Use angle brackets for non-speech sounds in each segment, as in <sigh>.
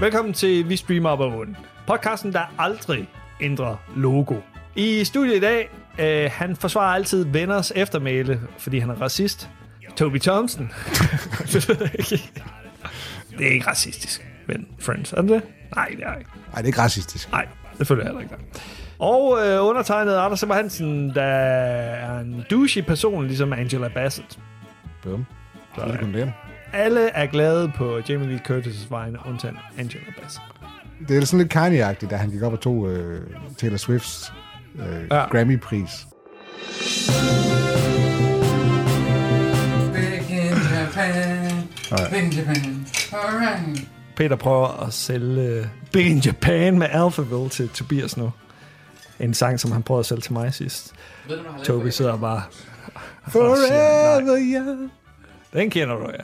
Velkommen til Vi Streamer Op Oven. Podcasten, der aldrig ændrer logo. I studiet i dag, øh, han forsvarer altid venners eftermæle, fordi han er racist. Toby Thompson. <laughs> det er ikke racistisk, men Friends. Er det det? Nej, det er ikke. Nej, det er ikke racistisk. Nej, det føler jeg heller ikke. Og øh, undertegnet Anders Simmer Hansen, der er en douchey person, ligesom Angela Bassett. Bum. Så er det. Alle er glade på Jamie Lee Curtis' vegne, undtagen Angela Bassett. Det er sådan lidt Kanye-agtigt, da han gik op og tog øh, Taylor Swifts øh, Ja. Grammy-pris. Alright. Peter prøver at sælge uh, Big in Japan med Alphaville til Tobias nu. En sang, som han prøvede at sælge til mig sidst. Ved du, Toby sidder bare... Forever young. Den kender du, ja.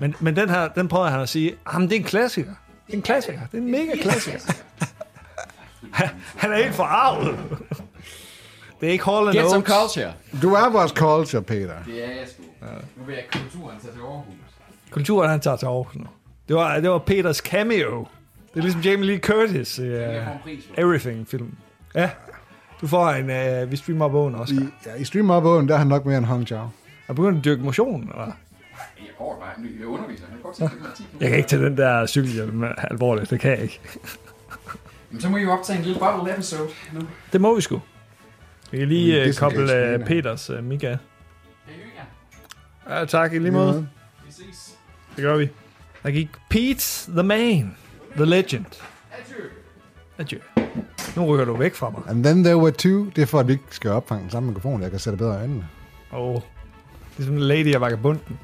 Men, men den her, den prøver han at sige, jamen det er en klassiker. Det er en klassiker. Det er en mega klassiker. <laughs> Han, han er helt forarvet. Det er ikke Hall Get some culture. Du er vores culture, Peter. Det er jeg sgu. Nu vil jeg kulturen tage til Aarhus. Kulturen, han tager til Aarhus nu. Det var, det var Peters cameo. Det er ligesom Jamie Lee Curtis i uh. Everything-film. Ja. Du får en, uh, vi streamer bogen også. I, ja, i Stream Up Owen, der er han nok mere en Hong Chao. Er begyndt at dyrke motion, eller? Jeg går bare. Jeg underviser. Jeg kan godt 10 Jeg kan ikke tage den der cykelhjelm alvorligt. Det kan jeg ikke. Men så må I jo optage en lille bottle episode nu. Det må vi sgu. Vi kan lige Det er uh, koble det er uh, Peters uh, Mika. Kan I hygge jer? Ja, tak i lige måde. Vi ses. Det gør vi. Der gik Pete, the man, the legend. Adieu. Adieu. Nu rykker du væk fra mig. And then there were two. Det er for, at vi ikke skal opfange den samme mikrofon. Jeg kan sætte bedre øjnene. Og ligesom Lady og Vagabunden.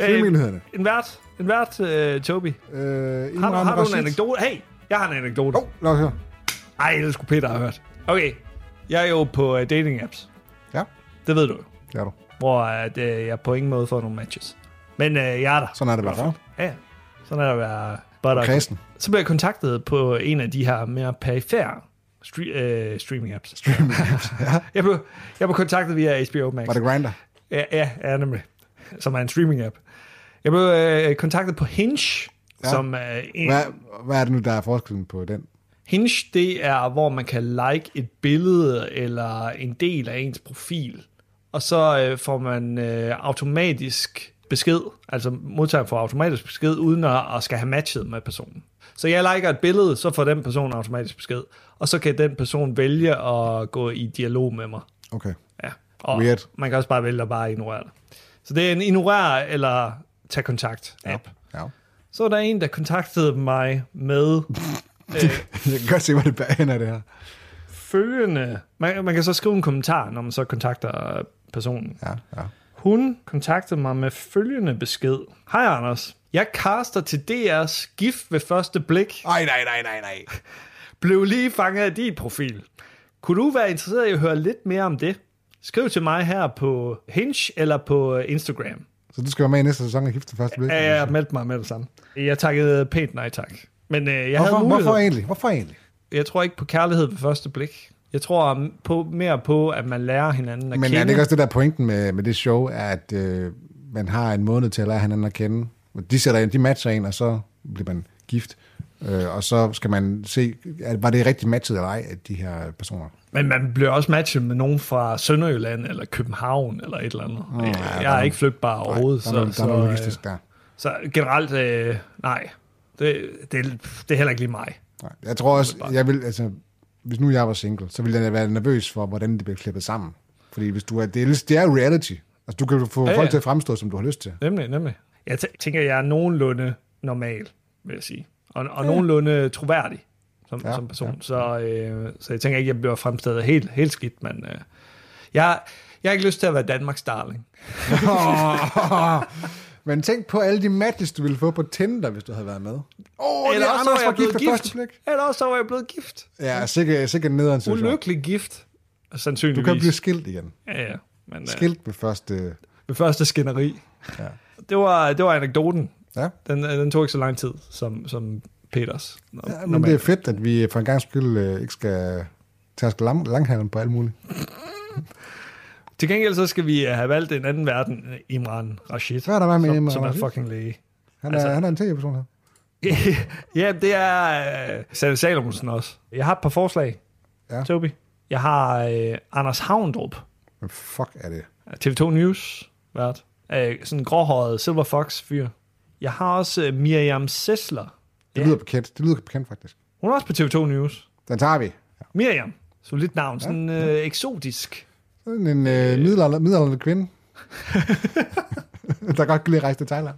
Frivillighederne. en vært, en vært, uh, Toby. Øh, Har, du- har du en anekdote? Hey, jeg har en anekdote. Åh, oh, lad os høre. Ej, det skulle Peter have hørt. Okay, jeg er jo på uh, dating apps. Ja, Det ved du jo. det er du. Hvor at, uh, jeg på ingen måde får nogle matches. Men uh, jeg er der. Sådan er det bare. Ja, sådan er det være butter. Kristen. Så blev jeg kontaktet på en af de her mere perifære stre- øh, streaming apps. Streaming apps, ja. <laughs> jeg, blev, jeg blev kontaktet via HBO Max. Var det Grindr? Ja, ja, ja, nemlig. Som er en streaming app. Jeg blev øh, kontaktet på Hinge, ja. Som er en... Hvad, hvad er det nu, der er forskellen på den? Hinge, det er, hvor man kan like et billede eller en del af ens profil. Og så øh, får man øh, automatisk besked, altså modtager får automatisk besked, uden at, at skal have matchet med personen. Så jeg liker et billede, så får den person automatisk besked. Og så kan den person vælge at gå i dialog med mig. Okay. Ja. Og Weird. man kan også bare vælge at bare ignorere det. Så det er en ignorere eller tage kontakt app. Ja. Så er der en, der kontaktede mig med <laughs> Jeg kan godt se, hvor det bærer hen af det her. følgende. Man, man kan så skrive en kommentar, når man så kontakter personen. Ja, ja. Hun kontaktede mig med følgende besked. Hej Anders. Jeg kaster til DR's gift ved første blik. Ej, nej, nej, nej, nej. Blev lige fanget af dit profil. Kunne du være interesseret i at høre lidt mere om det? Skriv til mig her på Hinge eller på øh, Instagram. Så du skal være med i næste sæson af Gift til første blik? Ja, jeg meldte mig med det samme. Jeg takkede pænt nej tak. Men øh, jeg Hvorfor, havde mulighed. hvorfor egentlig? Hvorfor egentlig? Jeg tror ikke på kærlighed ved første blik. Jeg tror på, mere på, at man lærer hinanden at Men kende. er det ikke også det der pointen med, med det show, er, at øh, man har en måned til at lære hinanden at kende? De sætter ind, de matcher en, og så bliver man gift. Øh, og så skal man se, at var det rigtig matchet eller ej, af de her personer? Men man bliver også matchet med nogen fra Sønderjylland eller København eller et eller andet. ja, jeg der er er ikke flytbar overhovedet. der er noget, der er noget logistisk der. så, så generelt, øh, nej. Det, det, det er heller ikke lige mig. Nej, Jeg tror også, jeg vil, altså, hvis nu jeg var single, så ville jeg være nervøs for, hvordan det bliver klippet sammen. Fordi hvis du er, det er, det er reality. Altså, du kan få Ja, ja, ja. folk til at fremstå, som du har lyst til. Nemlig, nemlig. Jeg tæ- tænker, jeg er nogenlunde normal, vil jeg sige. Og, og nogenlunde troværdig som, ja, Ja, som person. Ja. Så, øh, så jeg tænker ikke, jeg bliver fremstillet helt, helt skidt, men øh, jeg, jeg har ikke lyst til at være Danmarks darling. <laughs> Men tænk på alle de matches, du ville få på Tinder, hvis du havde været med. Åh, oh, Eller er også Anders var jeg var gift blevet ved gift. første blik. Eller også så var jeg blevet gift. Ja, sikkert, sikkert nederen situation. Ulykkelig gift. Du Sandsynligvis. kan blive skilt igen. Ja, ja. Men, øh, Skilt ved første... ved første skænderi. Ja. Det var, det var anekdoten. Ja. Den, øh, den tog ikke så lang tid, som, som Peters. ja, men det er fedt, at vi for en gang skyld øh, ikke skal tage os lang, langhalen på alt muligt. <laughs> Til gengæld så skal vi øh, have valgt en anden verden, øh, Imran Rashid. Hvad er der med med som, Imran som er Rashid? fucking læge. Han er, Altså- han er en tv-person her. <laughs> ja, det er uh, Sanne Salomonsen også. Jeg har et par forslag, Ja. Toby. Jeg har uh, Anders Havndrup, Hvad fuck er det? TV2 News, vært. Uh, sådan en gråhåret Silver Fox-fyr. Jeg har også uh, Miriam Sessler. Det Ja. lyder bekendt. Det lyder bekendt, faktisk. Hun er også på TV2 News. Den tager vi. Miriam. Så lidt navn. Sådan uh, eksotisk. Sådan en øh, middelalder, middelalderne kvinde, <laughs> der godt kan lide at rejse til Thailand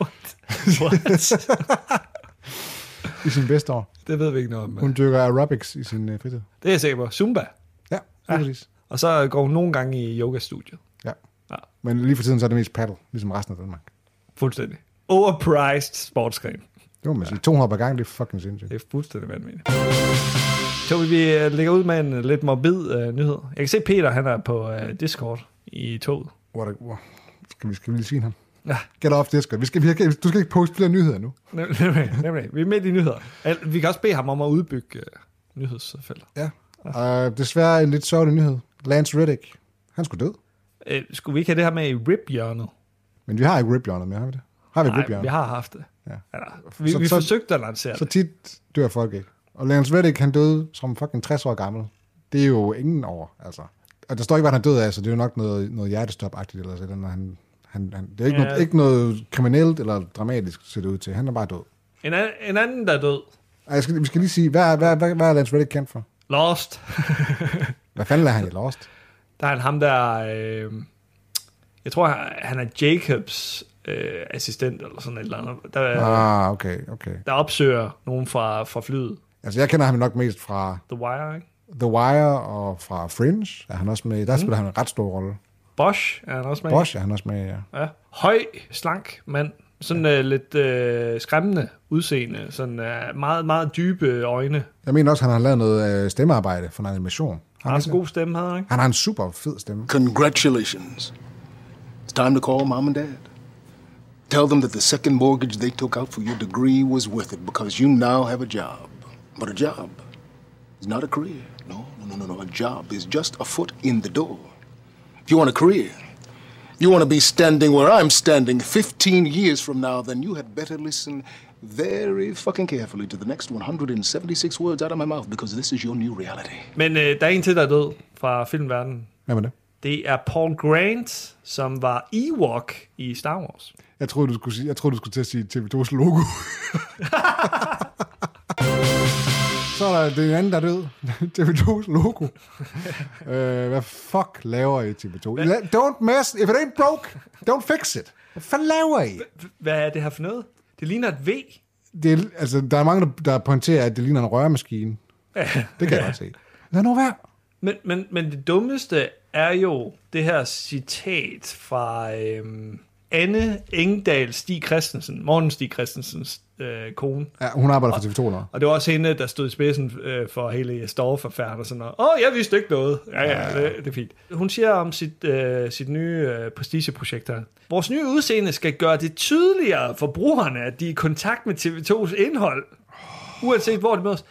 What? <laughs> i sin bedste år. det ved vi ikke noget om. Hun dykker aerobics i sin øh, fritid. Det er jeg sikker på. Zumba. Ja, Ja. ja. præcis. Og så går hun nogle gange i yogastudiet. Ja. Ja. Men lige for tiden så er det mest paddle, ligesom resten af Danmark. Fuldstændig. Overpriced sportsgren. Det må man sige. 200 per gang, det er fucking sindssygt. Det er fuldstændig vanvittigt. Tobi, vi øh, lægger ud med en øh, lidt morbid uh, nyhed. Jeg kan se, Peter han er på uh, Discord i toget. Hvor der, hvor, skal, vi, skal vi lige sige ham? Ja, Get off Discord. Vi skal, vi skal, du skal ikke poste flere nyheder nu. nem- nemlig, nemlig. Vi er midt i nyheder. Vi kan også bede ham om at udbygge uh, nyhedsfelter. Ja. Og desværre en lidt sørgelig nyhed. Lance Reddick, han skulle død. Uh, skulle vi ikke have det her med i rip-hjørnet? Men vi har ikke rip mere, har vi det? Har vi Nej, rip vi har haft det. Ja. Eller, vi, Så- vi så- forsøgte at lancere Så det. tit dør folk ikke. Og Lance Reddick, han døde som fucking 60 år gammel. Det er jo ingen år, altså. Og der står ikke, hvad han er død af, så det er jo nok noget, noget hjertestop-agtigt, eller sådan, når han, han, han, det er ikke, Ja. ja. noget, ikke noget kriminelt eller dramatisk, ser det ud til. Han er bare død. En, an- en anden, der er død. Ej, jeg skal, vi skal lige sige, hvad, hvad, hvad, hvad er Lance Reddick kendt for? Lost. <laughs> Hvad fanden er han i Lost? Der er han ham der... Øh, jeg tror, han er Jacobs øh, assistent, eller sådan et eller andet. Der, Ah, okay, okay. der opsøger nogen fra, fra flyet. Altså, jeg kender ham nok mest fra The Wire, ikke? The Wire og fra Fringe. Er han også med? Der spiller han en ret stor rolle. Bosch er han også med. Bosch er han også med, ja. Ja. Høj, slank mand. Sådan øh, lidt øh, skræmmende udseende. Sådan øh, meget, meget dybe øjne. Jeg mener også, han har lavet noget øh, stemmearbejde for en animation. Han har en god stemme, havde han, ikke? Han har en super fed stemme. Congratulations. It's time to call mom and dad. Tell them that the second mortgage they took out for your degree was worth it because you now have a job. But a job is not a career. No, no, no, no, no. A job is just a foot in the door. If you want a career, you want to be standing where I'm standing 15 years from now, then you had better listen very fucking carefully to the next 176 words out of my mouth because this is your new reality. Men øh, der er en til, der er død fra filmverdenen. Hvad med det? Det er Paul Grant, som var Ewok i Star Wars. Jeg troede, du skulle, sige, jeg troede, du skulle til at sige TV2's logo. Så er der den anden, der er død. <laughs> TV2's logo. øh, hvad fuck laver I TV2? I la- Don't mess. If it ain't broke, don't fix it. Hvad fanden laver I? Hvad er det her for noget? Det ligner et V. Det er, altså, der er mange, der, pointerer, at det ligner en røremaskine. Det kan jeg godt se. Lad nu være. Men, men, men det dummeste er jo det her citat fra øhm, Anne Engdahl Stig Christensen, Morten Stig Christensens øh, kone. Ja, hun arbejder for TV2 nu. Og det var også hende, der stod i spidsen øh, for hele Storff-affæren og sådan noget. Åh, jeg vidste ikke noget. Ja, ja, det, det er fint. Hun siger om sit, øh, sit nye øh, prestigeprojekt her. Vores nye udseende skal gøre det tydeligere for brugerne, at de er i kontakt med TV2's indhold. Uanset hvor det mødes.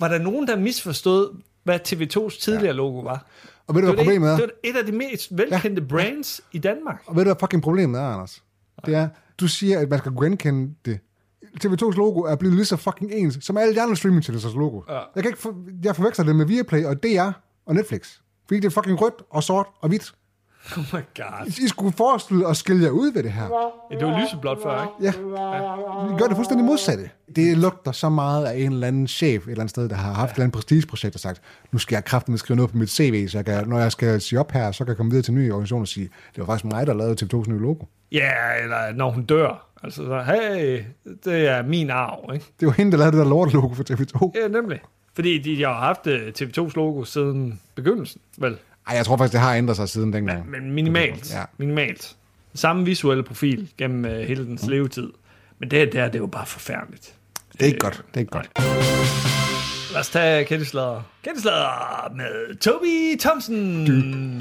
Var- der nogen, der misforstod, hvad TV2's tidligere logo var? Og ved du, Det hvad det, problemet er? det var et af de mest velkendte ja. brands i Danmark. Og ved du, hvad fucking problemet er, Anders? Det er, du siger, at man skal genkende det. TV2's logo er blevet lige så fucking ens, som alle de andre streamingtjenesters logo. Ja. Jeg kan ikke for, jeg forveksler det med Viaplay og DR og Netflix. Fordi det er fucking rødt og sort og hvidt. <laughs> Oh my god. I skulle forestille at skille jer ud ved det her. Ja, det var lyseblåt før, ikke? Ja. I gør det fuldstændig modsatte. Det lugter så meget af en eller anden chef et eller andet sted, der har haft et eller andet prestigeprojekt og sagt, nu skal jeg kraften skrive noget på mit CV, så jeg kan, når jeg skal sige op her, så kan jeg komme videre til en ny organisation og sige, det var faktisk mig, der lavede TV2's nye logo. Ja, eller når hun dør. Altså, så, hey, det er min arv, ikke? Det var hende, der lavede det der lortelogo for TV2. Ja, nemlig. Fordi de, de har haft øh, TV2's logo siden begyndelsen, vel? Ej, jeg tror faktisk, det har ændret sig siden dengang. Men minimalt. Ja. Minimalt. Samme visuelle profil gennem øh, hele dens levetid. Men det her, det, her, det er jo bare forfærdeligt. Det er ikke godt. Det er ikke godt. Lad os tage Kendeslader. Kendeslader med Toby Thompson. Du,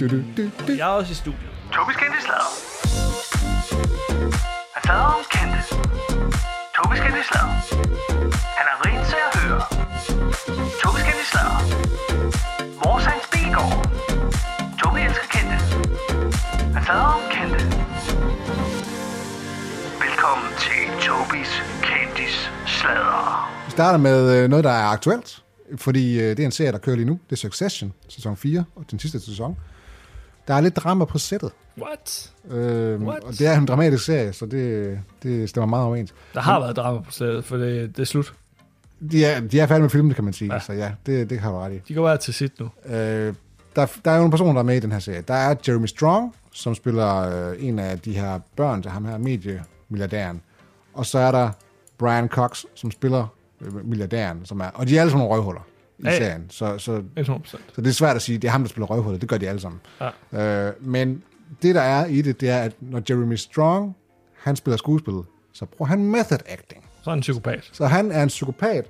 du, du, du. Jeg er også i studiet. Tobis kendte slader. Han slader om kendte. Tobis kendte slader. Han er rent til at høre. Tobis kendte Hans Bilgaard. Tobi elsker kendte. Han slader om kendte. Velkommen til Tobis Kendis Vi starter med øh, noget, der er aktuelt, fordi øh, det er en serie, der kører lige nu. Det er Succession, sæson 4, og den sidste sæson. Der er lidt drama på sættet. What? Øh, What? og det er en dramatisk serie, så det, det stemmer meget overens. Der har været drama på stedet, for det, det er slut. De er, de er færdige med filmen, kan man sige. Ja. Så ja, det, det har du ret i. De går bare til sit nu. Øh, der, der er jo nogle personer, der er med i den her serie. Der er Jeremy Strong, som spiller øh, en af de her børn til ham her, mediemilliardæren. Og så er der Brian Cox, som spiller øh, milliardæren. Som er, og de er alle sammen røvhuller i Ja, ja. serien. Så, så, 100%. så det er svært at sige, det er ham, der spiller røvhullet. Det gør de alle sammen. Ja. Øh, men det, der er i det, det er, at når Jeremy Strong, han spiller skuespil, så bruger han method acting. Så er han en psykopat. Så han er en psykopat,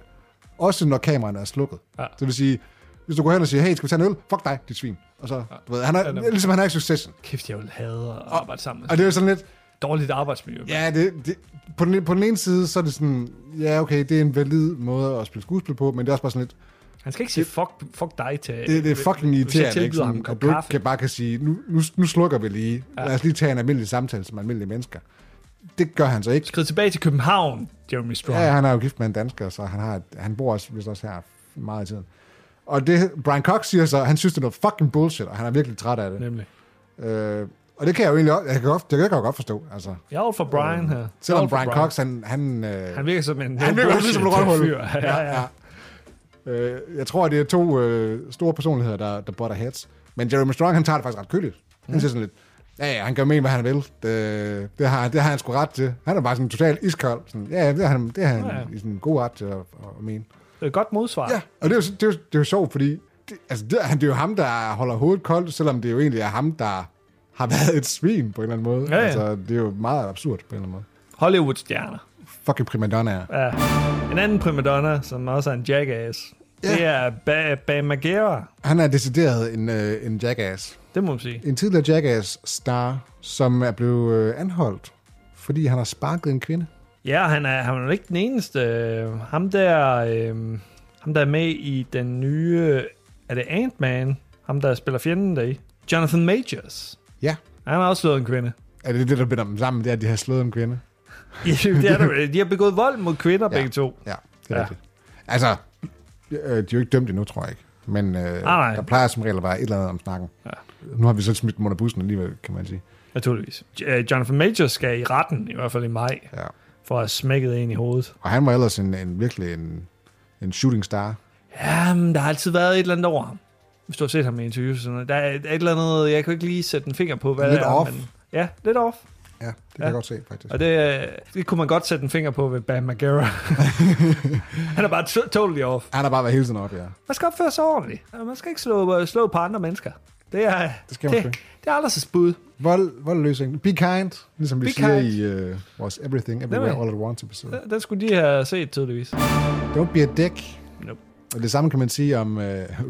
også når kameraerne er slukket. Ja. Det vil sige, hvis du går hen og siger, hey, skal vi tage en øl? Fuck dig, dit svin. Og så, du ved, han er, nemlig. ligesom han er i Succession. Kæft, jeg vil have at arbejde sammen med Og det er jo sådan lidt, dårligt arbejdsmiljø. ja, det, det, på, den, på den ene side, så er det sådan, ja, okay, det er en valid måde at spille skuespil på, men det er også bare sådan lidt, Han skal ikke sige fuck, fuck dig til... det, det er fucking irriterende, ikke? ham Sådan, kop at du ikke kan bare kan sige, nu, nu, nu slukker vi lige, ja. lad os lige tage en almindelig samtale som almindelige mennesker. Det gør han så ikke. Skrid tilbage til København, Jeremy Strong. Ja, han er jo gift med en dansker, så han, har, han bor også, vist også her meget i tiden. Og det, Brian Cox siger så, han synes, det er noget fucking bullshit, og han er virkelig træt af det. Nemlig. Øh, og det kan jeg jo egentlig også, jeg kan godt, det kan jeg godt forstå. Altså, Jeg er for Brian her. Er selvom for Brian Cox, han... Han, øh, Han virker som en... han virker bullshit ligesom en røvhul. Ja, ja. ja. Øh, jeg tror, det er to øh, store personligheder, der, der butter heads. Men Jeremy Strong, han tager det faktisk ret køligt. Han siger sådan lidt, ja, ja, han gør med, hvad han vil. Det, det, har, det har han sgu ret til. Han er bare sådan totalt iskold. Sådan, ja, det har han, det har han Ja, ja. i sådan en god ret til at, at, mene. Det er et godt modsvar. Ja, og det er jo, det er jo, det er jo sjovt, fordi det, altså, det, han, det er jo ham, der holder hovedet koldt, selvom det jo egentlig er ham, der har <laughs> været et svin på en eller anden måde. Ja, ja. Altså, det er jo meget absurd på en eller anden måde. Hollywood-stjerner. Fucking primadonna. Ja. En anden primadonna, som også er en jackass, Ja. det er ba- Bam Margera. Han er decideret en, øh, en jackass. Det må man sige. En tidligere jackass-star, som er blevet øh, anholdt, fordi han har sparket en kvinde. Ja, han er, han er ikke den eneste. Ham der, øh, ham der er med i den nye... Er det Ant-Man? Ham der spiller fjenden der i. Jonathan Majors. Ja. Han har også slået en kvinde. Er det det, der binder dem sammen, det er, at de har slået en kvinde? <laughs> Ja, det er der, de har begået vold mod kvinder, ja. begge to. Ja, det er Ja. rigtigt. Altså, øh, de er jo ikke dømt endnu, tror jeg ikke. Men øh, nej. der plejer som regel at være et eller andet om snakken. Ja. Nu har vi så smidt dem under bussen alligevel, kan man sige. Naturligvis. Jonathan Majors skal i retten, i hvert fald i maj, Ja. for at have smækket en i hovedet. Og han var ellers en, en virkelig en, en shooting star. Jamen, der har altid været et eller andet over ham. Hvis du har set ham i interviews. Sådan noget. Der er et eller andet, jeg kan ikke lige sætte en finger på, hvad Lidt det er. off. Men, ja, lidt off. Ja, det kan Ja. jeg godt se, faktisk. Og det, øh, det kunne man godt sætte en finger på ved Bam Margera. <laughs> Han er bare to- totally off. Han har bare været hele tiden op, ja. Man skal opføre sig ordentligt. Man skal ikke slå, slå på andre mennesker. Det er, Det skal man det, det er så bud. Vold, voldløsning. Be kind, ligesom vi Be siger kind. i uh, vores Everything, Everywhere. All at Once episode. Den, den skulle de have set tydeligvis. Don't be a dick. Nope. Og det samme kan man sige om uh,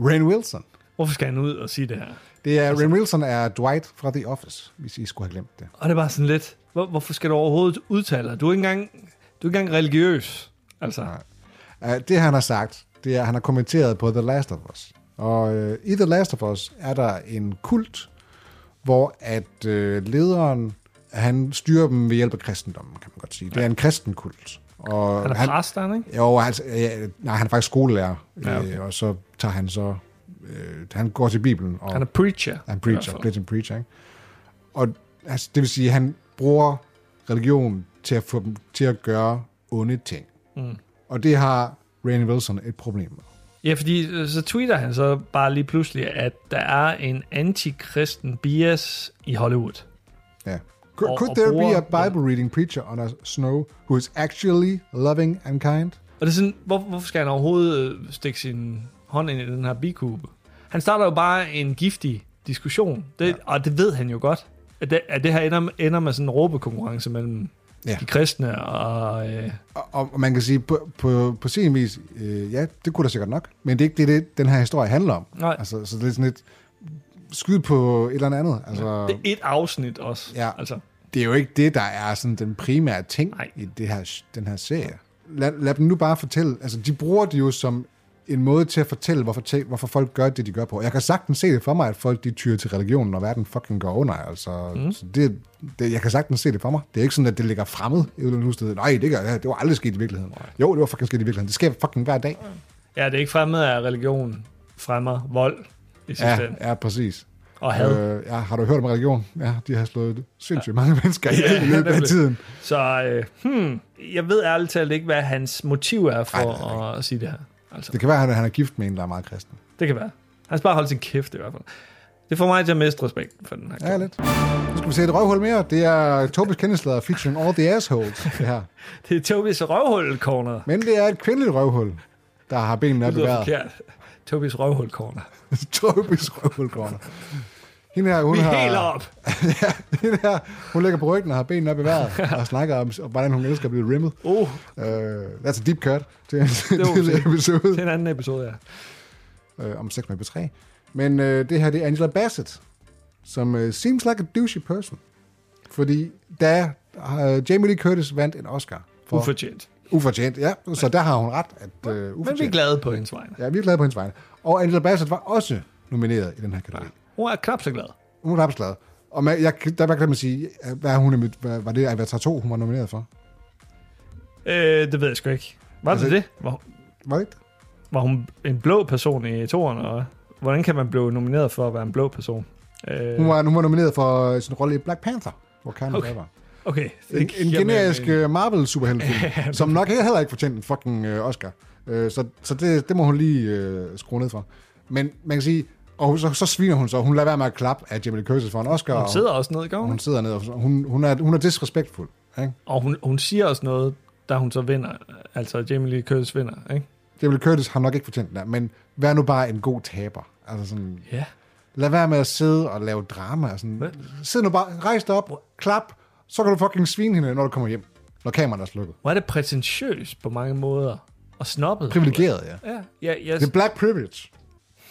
Rain Wilson. Hvorfor skal han ud og sige det her? Det er, altså, Rain Wilson er Dwight fra The Office, hvis I skulle have glemt det. Og det er bare sådan lidt, hvor, hvorfor skal du overhovedet udtale dig? Du er ikke engang, du er ikke engang religiøs. Altså, Uh, det han har sagt, det er, at han har kommenteret på The Last of Us. Og uh, i The Last of Us er der en kult, hvor at uh, lederen, han styrer dem ved hjælp af kristendommen, kan man godt sige. Det er en kristen kult. Og han er præst, er han, ikke? Jo, altså, ja, nej, han er faktisk skolelærer, Ja, okay. øh, og så tager han så, øh, han går til Bibelen, og Han er preacher. han preacher, en preacher, ikke? Og altså, det vil sige, at han bruger religion til at få dem til at gøre onde ting. Mm. Og det har Rain Wilson et problem med. Ja, fordi øh, så tweeter han så bare lige pludselig, at der er en antikristen bias i Hollywood. Ja. Could, Og- could og there be bruger- a Bible reading preacher on a snow who is actually loving and kind? Og det er sådan, hvor, hvorfor skal han overhovedet øh, stikke sin hånd ind i den her bikube? Han starter jo bare en giftig diskussion, det, ja. og det ved han jo godt. At det, at det her ender, ender med sådan en råbekonkurrence mellem ja. De kristne og... Øh, Og, og man kan sige, på, på, på sin vis, øh, ja, det kunne da sikkert nok, men det er ikke det, det, den her historie handler om. Nej. Altså, så det er sådan lidt skyd på et eller andet. Altså, det er et afsnit også. Ja. Altså, det er jo ikke det, der er sådan den primære ting Nej. i det her, den her serie. Lad, lad dem nu bare fortælle, altså de bruger det jo som en måde til at fortælle, hvorfor, te- hvorfor folk gør det, de gør på. Jeg kan sagtens se det for mig, at folk de tyrer til religionen, når verden fucking går under. Altså, mm. så det, det, jeg kan sagtens se det for mig. Det er ikke sådan, at det ligger fremmed i et eller andet sted. Nej, det, gør, det var aldrig sket i virkeligheden. Jo, det var fucking sket i virkeligheden. Det sker fucking hver dag. Ja, det er ikke fremmed af religion fremmer vold i sidste Ja, ende. ja præcis. Og had. Øh, ja, har du hørt om religion? Ja, de har slået sindssygt mange mennesker <laughs> Ja, i løbet af tiden. Så øh, hmm, jeg ved ærligt talt ikke, hvad hans motiv er for Ej, at sige det her. Altså, Det kan være, at han er gift med en, der er meget kristen. det kan være. Han skal bare holde sin kæft i hvert fald. Det får mig til at miste respekt for den her. Ja, lidt. Nu skal vi se et røvhul mere. Det er Tobis kendeslader featuring all the assholes, <laughs> det her. Det er Tobis røvhul corner. Men det er et kvindeligt røvhul, der har benene op i vejret. Tobis røvhul corner. <laughs> Tobis røvhul corner. Hende her, hun Vi har, helt op. <laughs> hende her, hun ligger på ryggen og har benene op i vejret, og snakker om, hvordan hun elsker at blive rimmet. Uh, Uh, that's a deep cut til en <laughs> tidligere episode til en anden episode, ja. øh, om sex med B3. Men øh, det her, det er Angela Bassett, som øh, seems like a douchey person. Fordi da øh, Jamie Lee Curtis vandt en Oscar for Ufortjent. ufortjent, ja, så der har hun ret, at øh, Men vi er ufortjent. glade på hendes vegne. Ja, vi er glade på hendes vegne. Og Angela Bassett var også nomineret i den her kategori. Hun er knap så glad. Hun er glad. Og man, jeg, der kan man sige, hvad er hun, hvad, var det Avatar 2, hun var nomineret for? Øh, det ved jeg sgu ikke. Var det Altså- det? Var, Var det ikke? var hun en blå person i toren, og hvordan kan man blive nomineret for at være en blå person? Øh, Hun var, hun var nomineret for sin rolle i Black Panther, hvor Karen Okay. var. okay. En, en generisk mening. uh, Marvel-superheltefilm, <laughs> som nok heller ikke fortjente en fucking uh, Oscar. Uh, så så det, det må hun lige uh, skrue ned for. Men man kan sige, og så, så sviner hun så. Hun lader være med at klappe af Jamie Lee Curtis for en Oscar. Hun sidder også ned i og gården, hun sidder ned. Og hun, hun, er, hun er disrespektfuld. Ikke? og hun, hun siger også noget, da hun så vinder. Altså, Jamie Lee Curtis vinder, ikke? Jamie Lee Curtis har nok ikke fortjent den men vær nu bare en god taber. Altså sådan, Ja. lad være med at sidde og lave drama. og Sådan. Sid nu bare, rejs dig op, klap, så kan du fucking svine hende, når du kommer hjem. Når kameraet er slukket. Hvor er det prætentiøst på mange måder. Og snobbet. Privilegeret, ja. Ja, ja, ja, Det er black privilege.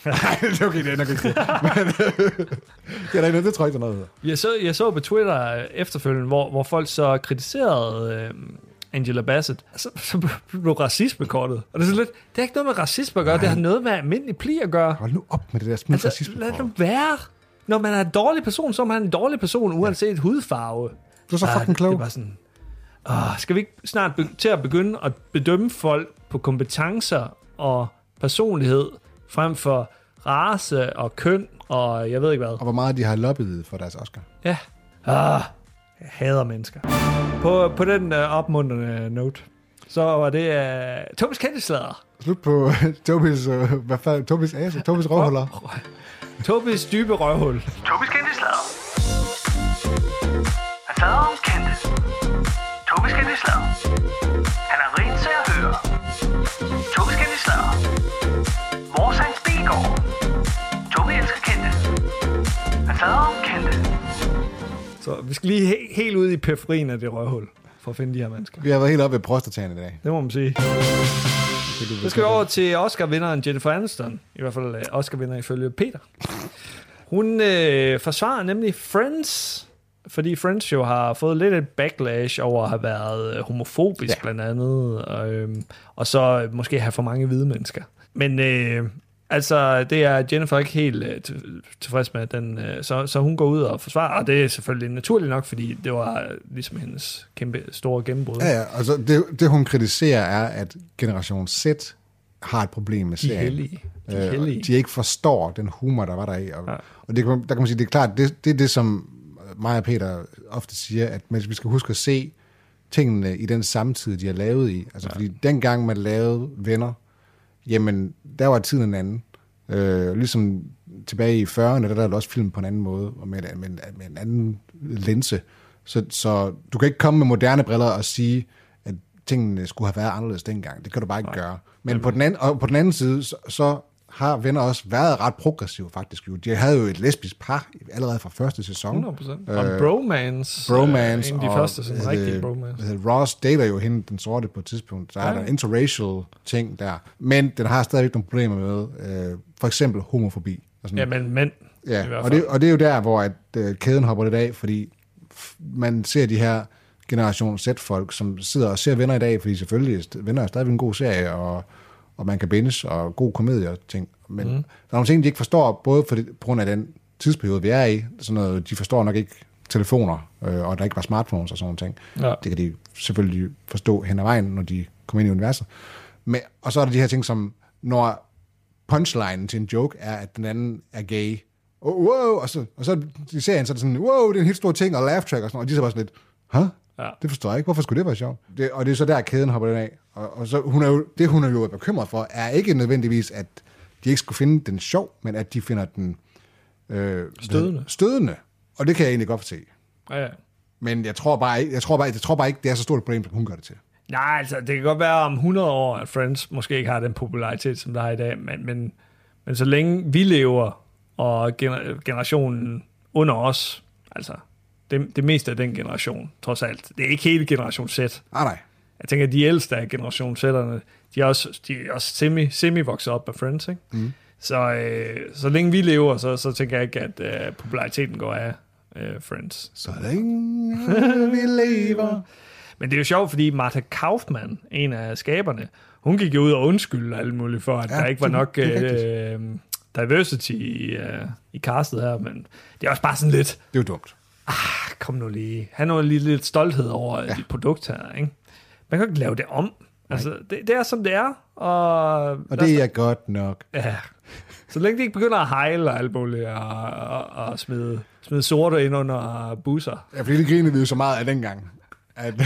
Nej, det er okay, det er nok ikke det. Men, <laughs> det, er der ikke, det tror jeg ikke, der er noget hedder. Jeg så, jeg så på Twitter efterfølgende, hvor, hvor folk så kritiserede øh, Angela Bassett. Så, så blev racisme kortet. Og det er sådan lidt, det har ikke noget med racisme at gøre, det har noget med almindelig pli at gøre. Hold nu op med det der smule Altså, racisme. lad det være. Når man er en dårlig person, så er man en dårlig person, uanset hudfarve. Du er så Ah, fucking klog. Det var sådan, åh, skal vi ikke snart be- til at begynde at bedømme folk på kompetencer og personlighed, frem for race og køn og jeg ved ikke hvad. Og hvor meget de har lobbyet for deres Oscar. Ja. Ah, jeg hader mennesker. På, på den uh, opmuntrende note, så var det uh, Thomas Kendeslader. Slut på Tobis, uh, hvad fanden, Tobis asse, Tobis røvhuller. Tobis dybe røvhul. Tobis kendte slader. Han slader om kendte. Vi skal lige he- helt ud i periferien af det røvhul, for at finde de her mennesker. Vi har været helt oppe ved prostataen i dag. Det må man sige. Så skal vi over til Oscar-vinderen Jennifer Aniston. I hvert fald øh, Oscar-vinder ifølge Peter. Hun øh, forsvarer nemlig Friends, fordi Friends jo har fået lidt et backlash over at have været øh, homofobisk Ja. blandt andet, og, øh, og så måske have for mange hvide mennesker. Men øh, altså, det er Jennifer ikke helt øh, til- tilfreds med, den, øh, så, så hun går ud og forsvarer, og det er selvfølgelig naturligt nok, fordi det var øh, ligesom hendes kæmpe store gennembrud. Ja, ja, altså det, det hun kritiserer er, at Generation Z har et problem med De er serien. De er Øh, og hellige. de ikke forstår den humor, der var der i. Og, ja. Og det, man- der kan man sige, det er klart, det, det er det, som mig og Peter ofte siger, at men vi skal huske at se tingene i den samtid, de har lavet i. Altså, ja. fordi dengang man lavede Venner, jamen, der var tiden en anden. Øh, ligesom tilbage i 40'erne, der er der også film på en anden måde, og med, med, med en anden linse. Så, så du kan ikke komme med moderne briller og sige, at tingene skulle have været anderledes dengang. Det kan du bare ikke Nej. gøre. Men på den, anden, og på den anden side, så, så har venner også været ret progressive, faktisk. Jo. De havde jo et lesbisk par allerede fra første sæson. 100%. Og bromance. Bromance. Øh, en af de første sådan rigtige bromance. hedder, Ross dater jo hende, den sorte, på et tidspunkt. Så er Ja. der en interracial ting der. Men den har stadigvæk nogle problemer med, øh, for eksempel homofobi. Og sådan. Ja, men mænd. Ja, og det, og det er jo der, hvor at, øh, kæden hopper lidt af, fordi man ser de her generation Z-folk, som sidder og ser Venner i dag, fordi selvfølgelig er Venner er stadigvæk en god serie, og, og man kan bindes, og god komedie og ting. Men mm. der er nogle ting, de ikke forstår, både for det, på grund af den tidsperiode, vi er i. Sådan noget, de forstår nok ikke telefoner, øh, og der ikke var smartphones og sådan ting. Ja. Det kan de selvfølgelig forstå hen ad vejen, når de kommer ind i universet. Men, og så er der de her ting, som når punchline til en joke er, at den anden er gay. Oh, wow, og så, og så i serien, så er det sådan, wow, det er en helt stor ting, og laugh track og sådan noget, og de så bare sådan lidt, huh? Ja. Det forstår jeg ikke. Hvorfor skulle det være sjovt? Det, og det er så der, kæden hopper den af. Og, og så, hun er jo, det, hun er jo bekymret for, er ikke nødvendigvis, at de ikke skulle finde den sjov, men at de finder den øh, Stødende. stødende. Og det kan jeg egentlig godt se. Ja, ja. Men jeg tror bare jeg tror bare, jeg tror bare ikke det er så stort et problem, som hun gør det til. Nej, altså, det kan godt være om 100 år, at Friends måske ikke har den popularitet, som der er i dag, men, men, men så længe vi lever, og gener- generationen under os, altså, det, det meste af den generation, trods alt. Det er ikke hele generation Z. Ah, nej. Jeg tænker, at de ældste af generation Z'erne, de er også, de er også semi, semi vokset op af Friends, ikke? Mm. Så, øh, så længe vi lever, så, så tænker jeg ikke, at øh, populariteten går af øh, Friends. Så længe vi lever. <laughs> Men det er jo sjovt, fordi Martha Kaufman, en af skaberne, hun gik jo ud og undskyldte alt muligt for, at Ja, der ikke var det- nok det øh, diversity i, øh, i castet her, men det er også bare sådan lidt, Det er jo dumt. Ah, kom nu lige, han har lige lidt stolthed over ja. dit produkt her, ikke? Man kan ikke lave det om. Altså, det, det er som det er, og... Og det er godt nok. Ja. Så længe de ikke begynder at hejle og alt muligt, og, og, og smide, smide sorte ind under busser. Ja, fordi det grinede vi jo så meget af dengang. At, <laughs>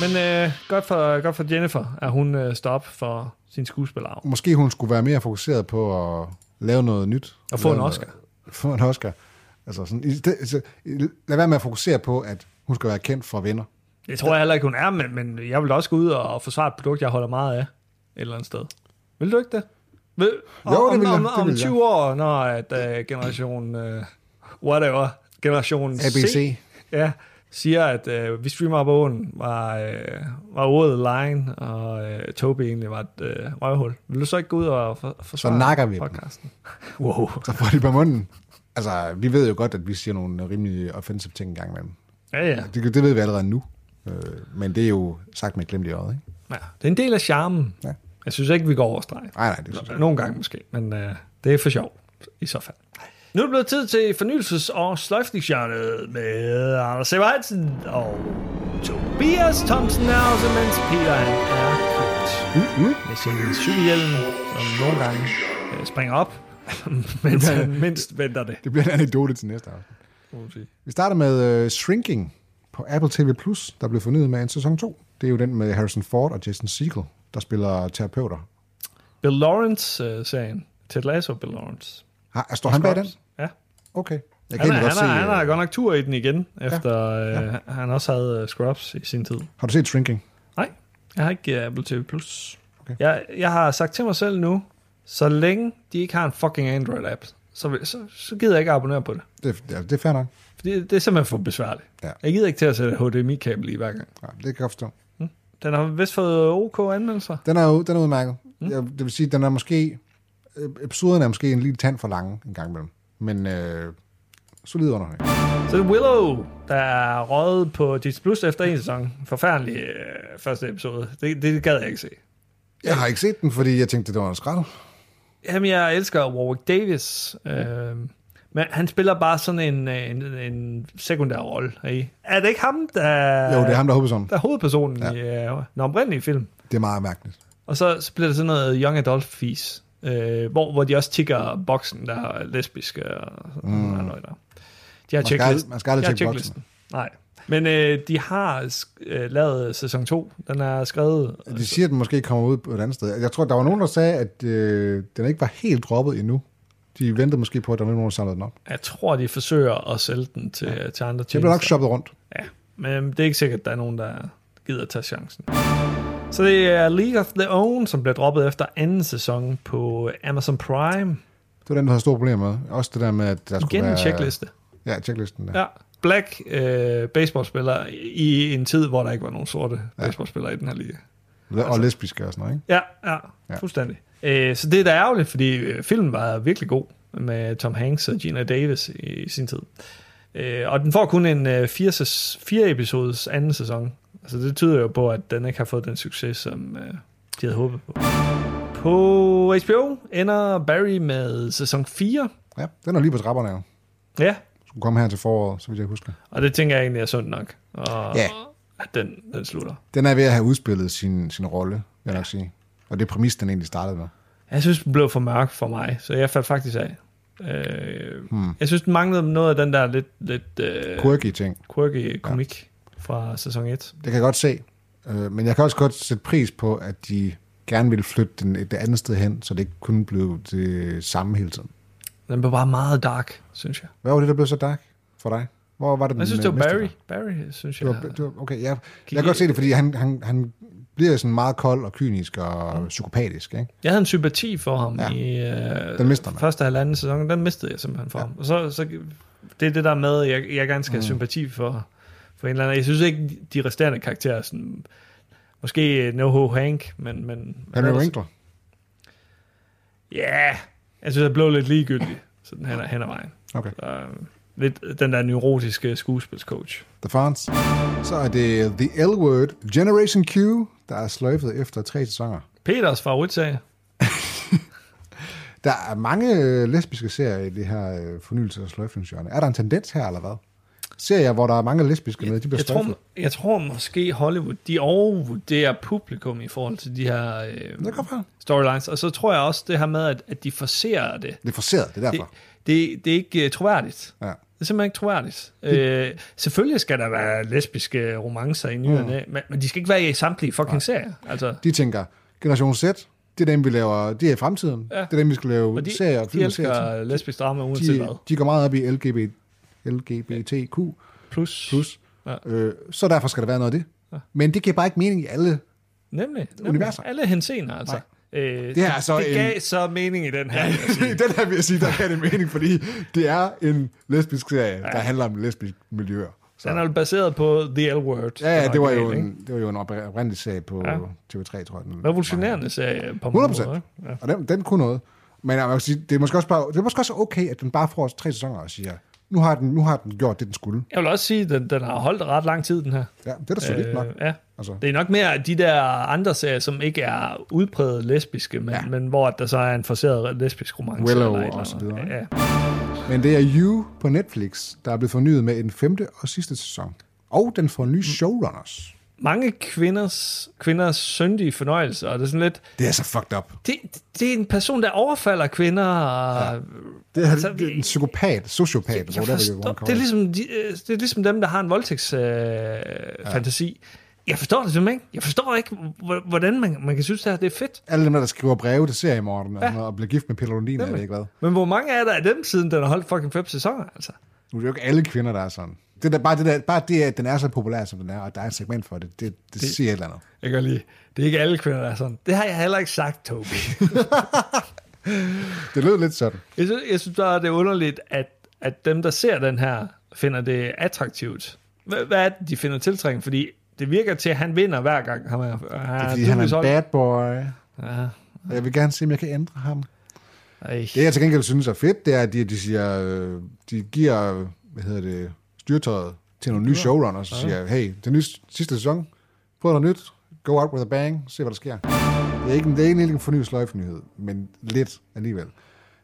Men øh, godt, for, godt for Jennifer, at hun øh, stop for sin skuespillerarv. måske hun skulle være mere fokuseret på at lave noget nyt. Og få en Oscar. Noget, få en Oscar. Altså sådan, i sted- så, lad være med at fokusere på, at hun skal være kendt for venner. Det tror jeg heller ikke, hun er, men, men jeg vil også gå ud og forsvare et produkt, jeg holder meget af et eller andet sted. Vil du ikke det? Vil, Jo, om, det vil jeg. om, om jeg. 20 år, når at, uh, generation... Uh, whatever. Generation ABC. C ja, siger, at uh, vi streamer op åen, var, uh, var ordet line, og uh, Toby egentlig var et uh, røvhul. Vil du så ikke gå ud og for, forsvare nakker vi dem. podcasten? wow. <laughs> Så får de på munden. Altså, vi ved jo godt, at vi siger nogle rimelig offensive ting en gang imellem. Ja, ja. Det, det ved vi allerede nu. Øh, men det er jo sagt med et glimt i øjet, ikke? ja. Det er en del af charmen. Ja. Jeg synes ikke, vi går over stregen. Nej, nej, det synes jeg. Nogle gange måske, men øh, det er for sjov i så fald. Nu er det blevet tid til fornyelses- og sløjfningshjørnet med Anders Severhedsen og Tobias Thomsen er også, mens Peter han er købt Mm, med sin cykelhjelm, som nogle gange øh, springer op, mens han mindst venter det. Det bliver en anekdote til næste sige. Vi starter med uh, Shrinking på Apple TV+, Plus, der blev fornyet med en sæson 2. Det er jo den med Harrison Ford og Jason Segel, der spiller terapeuter. Bill Lawrence-serien. Ted Lasso Bill Lawrence. Har, står han bag den? Ja. Okay. Jeg Han, kan er, egentlig han, godt er, se... han har øh, godt nok tur i den igen, efter øh, han også havde øh, Scrubs i sin tid. Har du set Shrinking? Nej, jeg har ikke uh, Apple TV+. Plus. Okay. Jeg, jeg har sagt til mig selv nu, så længe de ikke har en fucking Android-app, så, så, så gider jeg ikke abonnere på det. Det, ja, det er fair nok. Fordi det er simpelthen for besværligt. Ja. Jeg gider ikke til at sætte HDMI-kabel i hver gang. Ja, det kan jeg forstå. Den har vist fået OK anmeldelser. Den er den er udmærket. Mm. Jeg, det vil sige, den er måske... Episoden er måske en lille tand for lang en gang imellem. Men øh, solid underholdning. Så det Willow, der er røget på Disney Plus efter en sæson. Forfærdelig øh, første episode. Det, det gad jeg ikke se. Jeg har ikke set den, fordi jeg tænkte, det var en skrald. Jamen, jeg elsker Warwick Davis. Øh, men han spiller bare sådan en, en, en sekundær rolle. Er det ikke ham, der, Jo, det er ham, der er hovedpersonen. der er hovedpersonen Ja. i øh, den oprindelige film? Det er meget mærkeligt. Og så, så bliver det sådan noget young adult fis, øh, hvor, hvor de også tigger boksen, der er lesbiske og sådan mm. noget der. De har Man skal checklisten. aldrig- man skal aldrig tjekke checklisten. Nej. Men øh, de har øh, lavet sæson 2. Den er skrevet... De siger, at den måske kommer ud på et andet sted. Jeg tror, der var nogen, der sagde, at øh, den ikke var helt droppet endnu. De ventede måske på, at der var nogen, der samlede den op. Jeg tror, de forsøger at sælge den til, ja. til andre Det bliver nok tjenester. shoppet rundt. Ja, men det er ikke sikkert, at der er nogen, der gider at tage chancen. Så det er League of Their Own, som bliver droppet efter anden sæson på Amazon Prime. Det var den, der havde store problemer med. Også det der med, at der skulle Igen være... en checkliste. Ja, checklisten. Der. Ja. Black øh, baseballspiller i en tid, hvor der ikke var nogen sorte ja. baseballspillere i den her liga. Og lesbiske og sådan noget, ikke? Ja, ja, Ja. fuldstændig. Øh, så det er da ærgerligt, fordi øh, filmen var virkelig god med Tom Hanks og Gina Davis i, i sin tid. Øh, og den får kun en øh, fire, sæs- fire episodes anden sæson. Altså det tyder jo på, at den ikke har fået den succes, som, øh, de havde håbet på. På HBO ender Barry med sæson 4. Ja, den er lige på trapperne jo. Ja, Skulle komme her til foråret, så vidt jeg husker. og det tænker jeg egentlig er sundt nok. Og Ja. at den, den slutter. Den er ved at have udspillet sin, sin rolle, vil jeg nok sige. Og det er præmis, den egentlig startede med. Jeg synes, den blev for mørk for mig, så jeg faldt faktisk af. Øh, hmm. Jeg synes, den manglede noget af den der lidt, lidt øh, Quirky ting. quirky komik ja. fra sæson 1. Det kan jeg godt se. Øh, men jeg kan også godt sætte pris på, at de gerne ville flytte den et andet sted hen, så det ikke kunne blive det samme hele tiden. Den blev bare meget dark, synes jeg. Hvad var det, der blev så dark for dig? Hvor var det, Jeg synes, det øh, var Barry. dig? Barry, synes Det jeg. var, det var, okay, ja. Jeg kan godt se det, fordi han, han, han bliver sådan meget kold og kynisk og mm. psykopatisk. Ikke? Jeg havde en sympati for ham Ja. i øh, Den mister man. første halvanden sæson. Den mistede jeg simpelthen for ja. ham. Og så, så det er det der med, at jeg, jeg gerne skal have Mm. sympati for, for en eller anden. Jeg synes ikke, de resterende karakterer er sådan... Måske NoHo Hank, men... men Henry er det- Winkler. Ja, jeg synes, jeg blev lidt ligegyldig sådan hen, hen ad vejen. Okay. Så, øh, lidt den der neurotiske skuespilscoach. The Fonz. Så er det The L-Word Generation Q, der er sløjfet efter tre sæsoner. Peters favoritserie. <laughs> Der er mange øh, lesbiske serier i det her øh, fornyelse- og sløjfningsjørne. Er der en tendens her, eller hvad? Serier, hvor der er mange lesbiske med, de bliver Jeg tror, sløjfet. jeg tror måske Hollywood, de overvurderer publikum i forhold til de her øh, Det storylines. Og så tror jeg også det her med, at, at de forserer det. Det er forseret, det er Det, derfor. det, det er ikke uh, troværdigt. Ja. Det er simpelthen ikke troværdigt. Øh, selvfølgelig skal der være lesbiske romancer i nyerne, mm. men, men de skal ikke være i samtlige fucking serier. Altså, De tænker, Generation Z, det er dem, vi laver, det er i fremtiden. Ja. Det er dem, vi skal lave og de, serier og de film serier til. elsker lesbisk drama uanset De, hvad. de går meget op i LGBT, LGBTQ+. Plus. Plus. Ja. Øh, så derfor skal der være noget af det. Ja. Men det giver bare ikke mening i alle. Nemlig. nemlig. Universer. Alle hensener, altså. Øh, Det er altså det en- gav så mening i den her. <laughs> den her vil jeg sige, der kan det mening, fordi det er en lesbisk serie, ja. der handler om lesbiske miljøer. Så. Den er jo baseret på The L-Word. Ja, ja, det var jo en, det var jo en oprindelig serie på Ja. ja. TV3, tror jeg. Den Revolutionerende serie på 100 mange måder, procent. Ja. Og den, den kunne noget. Men jeg vil sige, det er måske også bare, det er måske også okay, at den bare får tre sæsoner og siger, nu har den, nu har den gjort det, den skulle. Jeg vil også sige, at den, den har holdt ret lang tid, den her. Ja, det er da solidt øh, nok. ja. Altså. Det er nok mere de der andre serier, som ikke er udpræget lesbiske, men, ja. Men hvor der så er en forseret lesbisk romance. Willow eller og så videre? Ja. Men det er You på Netflix, der er blevet fornyet med en femte og sidste sæson. Og den får nye showrunners. Mange kvinders, kvinders syndige fornøjelse, og det er sådan lidt... Det er så fucked up. Det, det er en person, der overfalder kvinder, og... Ja. Det er, Altså, det er en psykopat, sociopat, Jeg you forstår, det, er ligesom, de, øh, det er ligesom dem, der har en voldtægtsfantasi. Øh, fantasi. Jeg forstår det simpelthen ikke. Jeg forstår ikke, hvordan man, man kan synes, det, her, det er fedt. Alle dem, der skriver breve til seriemorderne ja. og bliver gift med Peter Lundin, jeg ved ikke hvad. Men hvor mange er der af dem, siden den har holdt fucking fem sæsoner, altså? Nu er det jo ikke alle kvinder, der er sådan. Det der, bare, det der, bare det, at den er så populær, som den er, og der er et segment for det, det, det, det siger et eller andet. Jeg kan lige. Det er ikke alle kvinder, der er sådan. Det har jeg heller ikke sagt, Toby. <laughs> Det lød lidt sådan. jeg, synes, jeg synes bare, det er underligt, at, at dem, der ser den her, finder det attraktivt. Hvad, hvad er det, de finder tiltrængende? Fordi det virker til, at han vinder hver gang. Han er, Det er, fordi han er en bad boy, Ja. og jeg vil gerne se, om jeg kan ændre ham. Ej. Det, jeg til gengæld synes er fedt, det er, at de, de siger, øh, de giver, hvad hedder det, styrtøjet til nogle nye showrunners, og siger, hey, den nye sidste sæson, prøv noget nyt, go out with a bang, se hvad der sker. Det er ikke, det er ikke en fornyet sløjfnyhed, men lidt alligevel.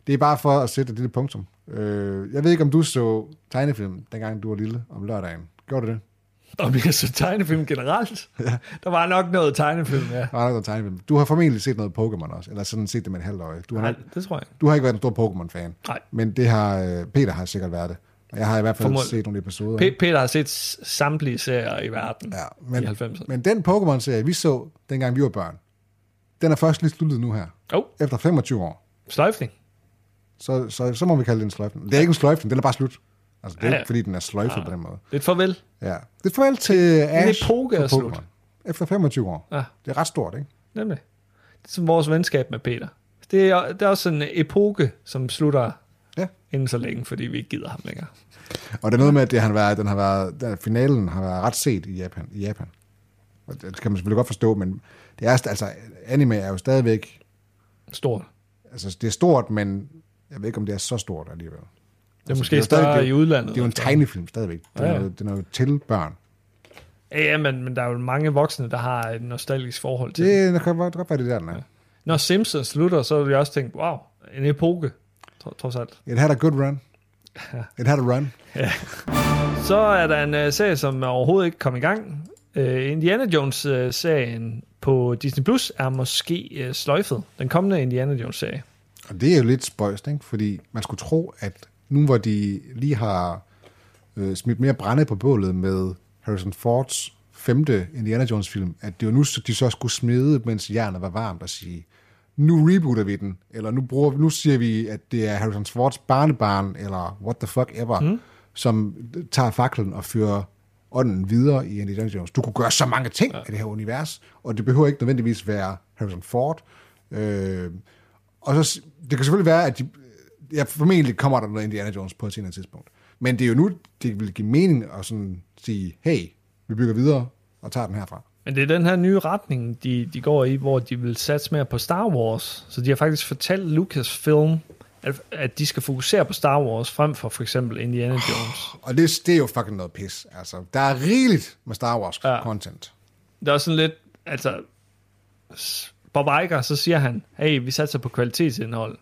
Det er bare for at sætte et lille punktum. Øh, jeg ved ikke, om du så tegnefilm, dengang du var lille, om lørdagen. Gjorde du det? Om jeg så tegnefilm generelt? Ja. Der var nok noget tegnefilm, ja. Der var nok noget tegnefilm. Du har formentlig set noget Pokémon også, eller sådan set det med et halvt øje. Du har, Nej, det tror jeg. du har ikke været en stor Pokémon-fan. Nej. Men det har, øh, Peter har sikkert været det. Jeg har i hvert fald Formodentlig. set nogle episoder. P- Peter har set samtlige serier i verden Ja, men, i 90'erne. men den Pokémon-serie, vi så, dengang vi var børn, den er først lige sluttet nu her. Oh, Efter 25 år. sløjfning. Så, så, så må vi kalde det en sløjfning. Det er ikke en sløjfning, den er bare slut. Altså, det er Ja, ja, ja. fordi den er sløjfet ja. på den måde. Det er et farvel. Ja. Det er farvel til Ash epoke er slut. Efter 25 år. Ja. Det er ret stort, ikke? Nemlig. Det er som vores venskab med Peter. Det er, det er også en epoke, som slutter Ja. Inden så længe, fordi vi ikke gider ham længere. Og det er noget med, at det har været, den har været, der, finalen har været ret set i Japan. I Japan. Og det kan man selvfølgelig godt forstå, men det er, altså, anime er jo stadigvæk, Stort. altså det er stort, men jeg ved ikke, om det er så stort alligevel. Det er måske det er jo større stadig- i udlandet. Det er jo en tegnefilm stadigvæk. Det er, Ja, ja, ja. noget, det er noget til børn. Ja, ja men, men der er jo mange voksne, der har et nostalgisk forhold til det. Det, det kan godt være det der, den er. Når Simpsons slutter, så vil jeg også tænke, wow, en epoke, tro- trods alt. It had a good run. It had a run. <laughs> Så er der en uh, serie, som overhovedet ikke kom i gang. Uh, Indiana Jones-serien på Disney Plus er måske uh, sløjfet. Den kommende Indiana Jones-serie. Og det er jo lidt spøjst, ikke? fordi man skulle tro, at nu hvor de lige har øh, smidt mere brænde på bålet med Harrison Fords femte Indiana Jones-film, at det var nu, de så skulle smide, mens jernet var varmt, og sige, nu rebooter vi den, eller nu, bruger, nu siger vi, at det er Harrison Fords barnebarn, eller what the fuck ever, mm. som tager faklen og fører ånden videre i Indiana Jones. Du kunne gøre så mange ting ja. i det her univers, og det behøver ikke nødvendigvis være Harrison Ford. Øh, og så, det kan selvfølgelig være, at de, ja, formentlig kommer der noget Indiana Jones på et senere tidspunkt. Men det er jo nu, det vil give mening at sådan sige, hey, vi bygger videre og tager den herfra. Men det er den her nye retning, de, de går i, hvor de vil satse mere på Star Wars. Så de har faktisk fortalt Lucasfilm, at, at de skal fokusere på Star Wars, frem for for eksempel Indiana Jones. Og det, det er jo fucking noget pis. Altså, der er rigeligt med Star Wars Ja. content. Det er sådan lidt, altså, Bob Iger, så siger han, hey, vi satser på kvalitetsindhold.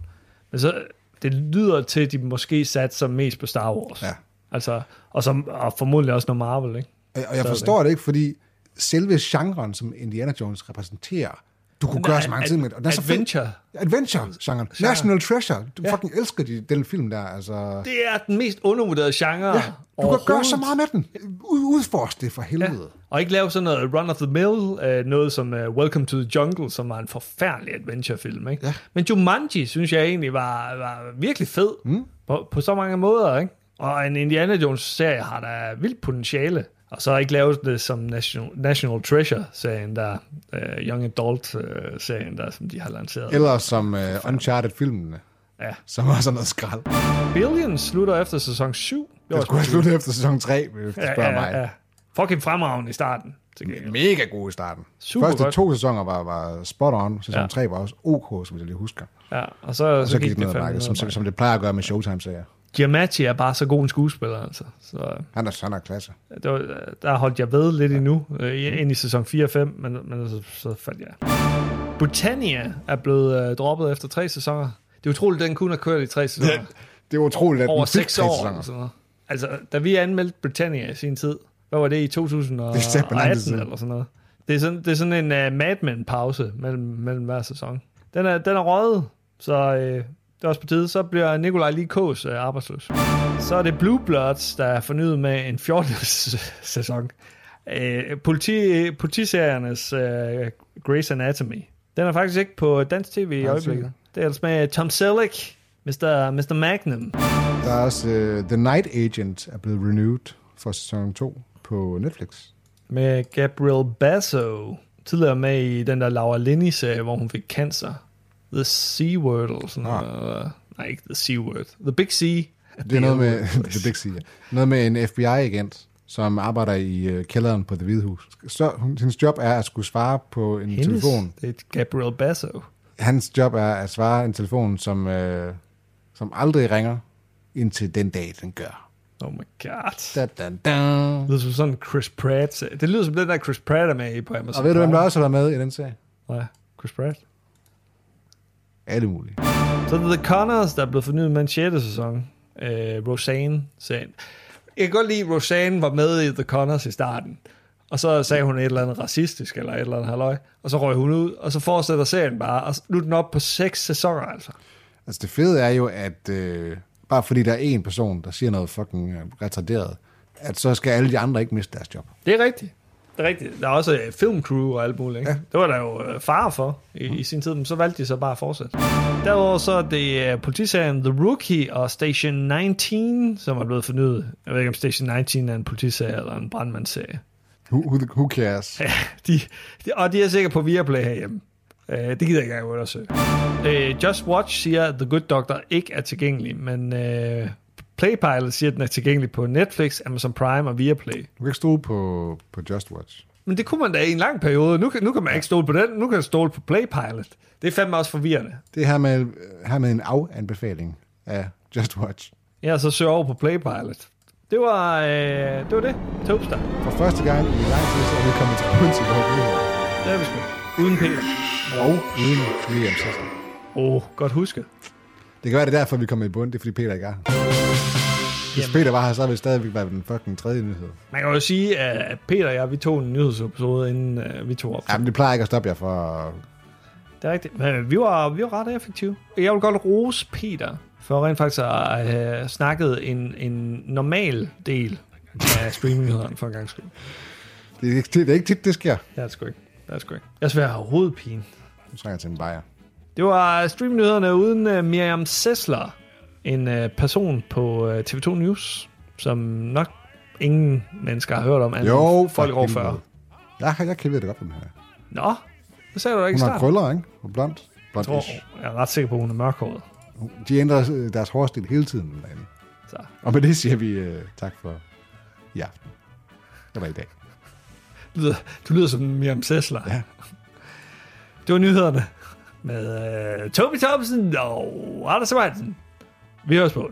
Men så, det lyder til, at de måske satser mest på Star Wars. Ja. Altså, og, som, og formodentlig også noget Marvel, ikke? Og og jeg forstår det ikke, fordi selve genren, som Indiana Jones repræsenterer, du kunne gøre så mange ting med det. Og er fed. adventure. Adventure-genren. National Treasure. Du ja. fucking elsker de, den film der. Altså. Det er den mest undervurderede genre Ja, du kan gøre så meget med den. Ud, udforsk det for helvede. Ja. Og ikke lave sådan noget run of the mill, uh, noget som uh, Welcome to the Jungle, som var en forfærdelig adventure-film. Ikke? Ja. Men Jumanji, synes jeg egentlig var, var virkelig fed mm. på, på så mange måder. Ikke? Og en Indiana Jones-serie har der vildt potentiale. Og så ikke lavet det som National, National Treasure-serien der, uh, Young Adult-serien der, som de har lanceret. Eller som uh, Uncharted-filmene, Ja. som var sådan noget skrald. Billions slutter efter sæson 7. Det skulle have sluttet efter sæson 3, hvis du ja, spørger ja, mig. ja. Fucking fremragende i starten. Mega god i starten. Super Første godt. to sæsoner var, var spot on. Sæson Ja. ja. 3 var også ok, som jeg lige husker. Ja, og så, Og så, gik det det ned ad bakke, som, som det plejer at gøre med Showtime-serier. Giamatti er bare så god en skuespiller, altså. Så øh, Han er, han er klasse. det var, der holdt jeg ved lidt endnu, øh, ind i sæson 4 og 5, men, men så, så faldt jeg. Britannia er blevet øh, droppet efter tre sæsoner. Det er utroligt, at den kun har kørt i tre sæsoner. Det er utroligt, at Over den seks år. sæsoner. Sådan noget. Altså, da vi anmeldte Britannia i sin tid, hvad var det i Det er satme lang tid 2018 siden. eller sådan noget? Det er sådan, det er sådan en uh, Mad Men-pause mellem, mellem hver sæson. Den er, den er røget, så øh, det er også på tide. Så bliver Nikolaj Likås øh, arbejdsløs. Så er det Blue Bloods, der er fornyet med en 14. sæson. Øh, politi, politiseriernes øh, Grey's Anatomy. Den er faktisk ikke på dansk tv i øjeblikket. Det er altså med Tom Selleck, Mr. Mr. Magnum. Der er også uh, The Night Agent er blevet renewed for sæson 2 på Netflix. Med Gabriel Basso. Tidligere med i den der Laura Linney-serie, hvor hun fik cancer. The C-Word eller sådan Ah. noget. Nej, ikke The C-Word. The Big C. Det er noget med, det <laughs> Big C, ja. noget med en FBI-agent, som arbejder i uh, kælderen på Det Hvide Hus. Så hendes job er at skulle svare på en Hendes, telefon. Det er Gabriel Basso. Hans job er at svare en telefon, som, uh, som aldrig ringer, indtil den dag, den gør. Oh my god. Da, da, da. Det lyder som sådan Chris Pratt. Det lyder som den der Chris Pratt er med i på Amazon Og ved du, hvem der også været med i den serie? Nej, Chris Pratt. Alle mulige. Så det The Connors, der er blevet fornyet med en 6. sæson. Øh, Roseanne-serien. Jeg kan godt lide, at Roseanne var med i The Connors i starten. Og så sagde hun et eller andet racistisk, eller et eller andet halløj. Og så røg hun ud, og så fortsætter serien bare. Og nu er den op på seks sæsoner, altså. Altså det fede er jo, at øh, bare fordi der er en person, der siger noget fucking retarderet, at så skal alle de andre ikke miste deres job. Det er rigtigt. Det er rigtigt. Der er også øh, filmcrew og alt muligt. Ikke? Ja. Det var der jo øh, fare for i, i sin tid, men så valgte de så bare at fortsætte. Derudover så er det øh, politiserien The Rookie og Station 19, som er blevet fornyet. Jeg ved ikke, om Station 19 er en politiserie eller en brandmandsserie. Who, who, who cares? Ja, de, de, og de er sikkert på Viaplay herhjemme. Uh, det gider jeg ikke engang undersøge. Uh, Just Watch siger, at The Good Doctor ikke er tilgængelig, men uh, Playpilot siger, at den er tilgængelig på Netflix, Amazon Prime og Viaplay. Du kan ikke stole på, på Just Watch. Men det kunne man da i en lang periode. Nu kan, nu kan man ikke stole på den. Nu kan man stole på Playpilot. Det er fandme også forvirrende. Det er her med, her med en af-anbefaling af Just Watch. Jeg så søger over på Playpilot. Det var, øh, det var det. Topstar. For første gang i lang tid, så er vi kommet til bunds i vores nyheder. Det er vi sgu. Uden Peter. Og uden William Sessler. Åh, oh, godt husket. Det kan være, det er derfor, vi kommer i bund. Det er, fordi Peter ikke er her. Hvis Jamen. Peter var her, så ville det stadigvæk være den fucking tredje nyhed. Man kan jo sige, at Peter og jeg, vi tog en nyhedsepisode, inden uh, vi tog op. Jamen, det plejer ikke at stoppe jer for... Det er rigtigt. Men vi var, vi var ret effektive. Jeg vil godt rose Peter for rent faktisk at have snakket en, en normal del af streamingnyhederne for en gang skyld. Det er, ikke, det er ikke tit, det sker. Det er sgu ikke. Det er sgu ikke. Jeg svær have hovedpine. Nu trænger jeg til en bajer. Det var streamingnyhederne uden uh, Miriam Sessler, en uh, person på uh, TV2 News, som nok ingen mennesker har hørt om, andet Jo, folk over helvede. 40. Jeg, jeg kender det godt, den her. Nå, det sagde du da ikke Hun har krøller, ikke? Og blond. Jeg, tror, Blond jeg er ret sikker på, at hun er mørkhåret. De ændrer øh, deres hårstil hele tiden derinde. Så. Og med det siger vi uh, tak for i aften. Det var i dag. Du lyder, du lyder som Miriam Sessler. Ja. Det var nyhederne med uh, Toby Thompson og Anders Svejsen. Vi høres på.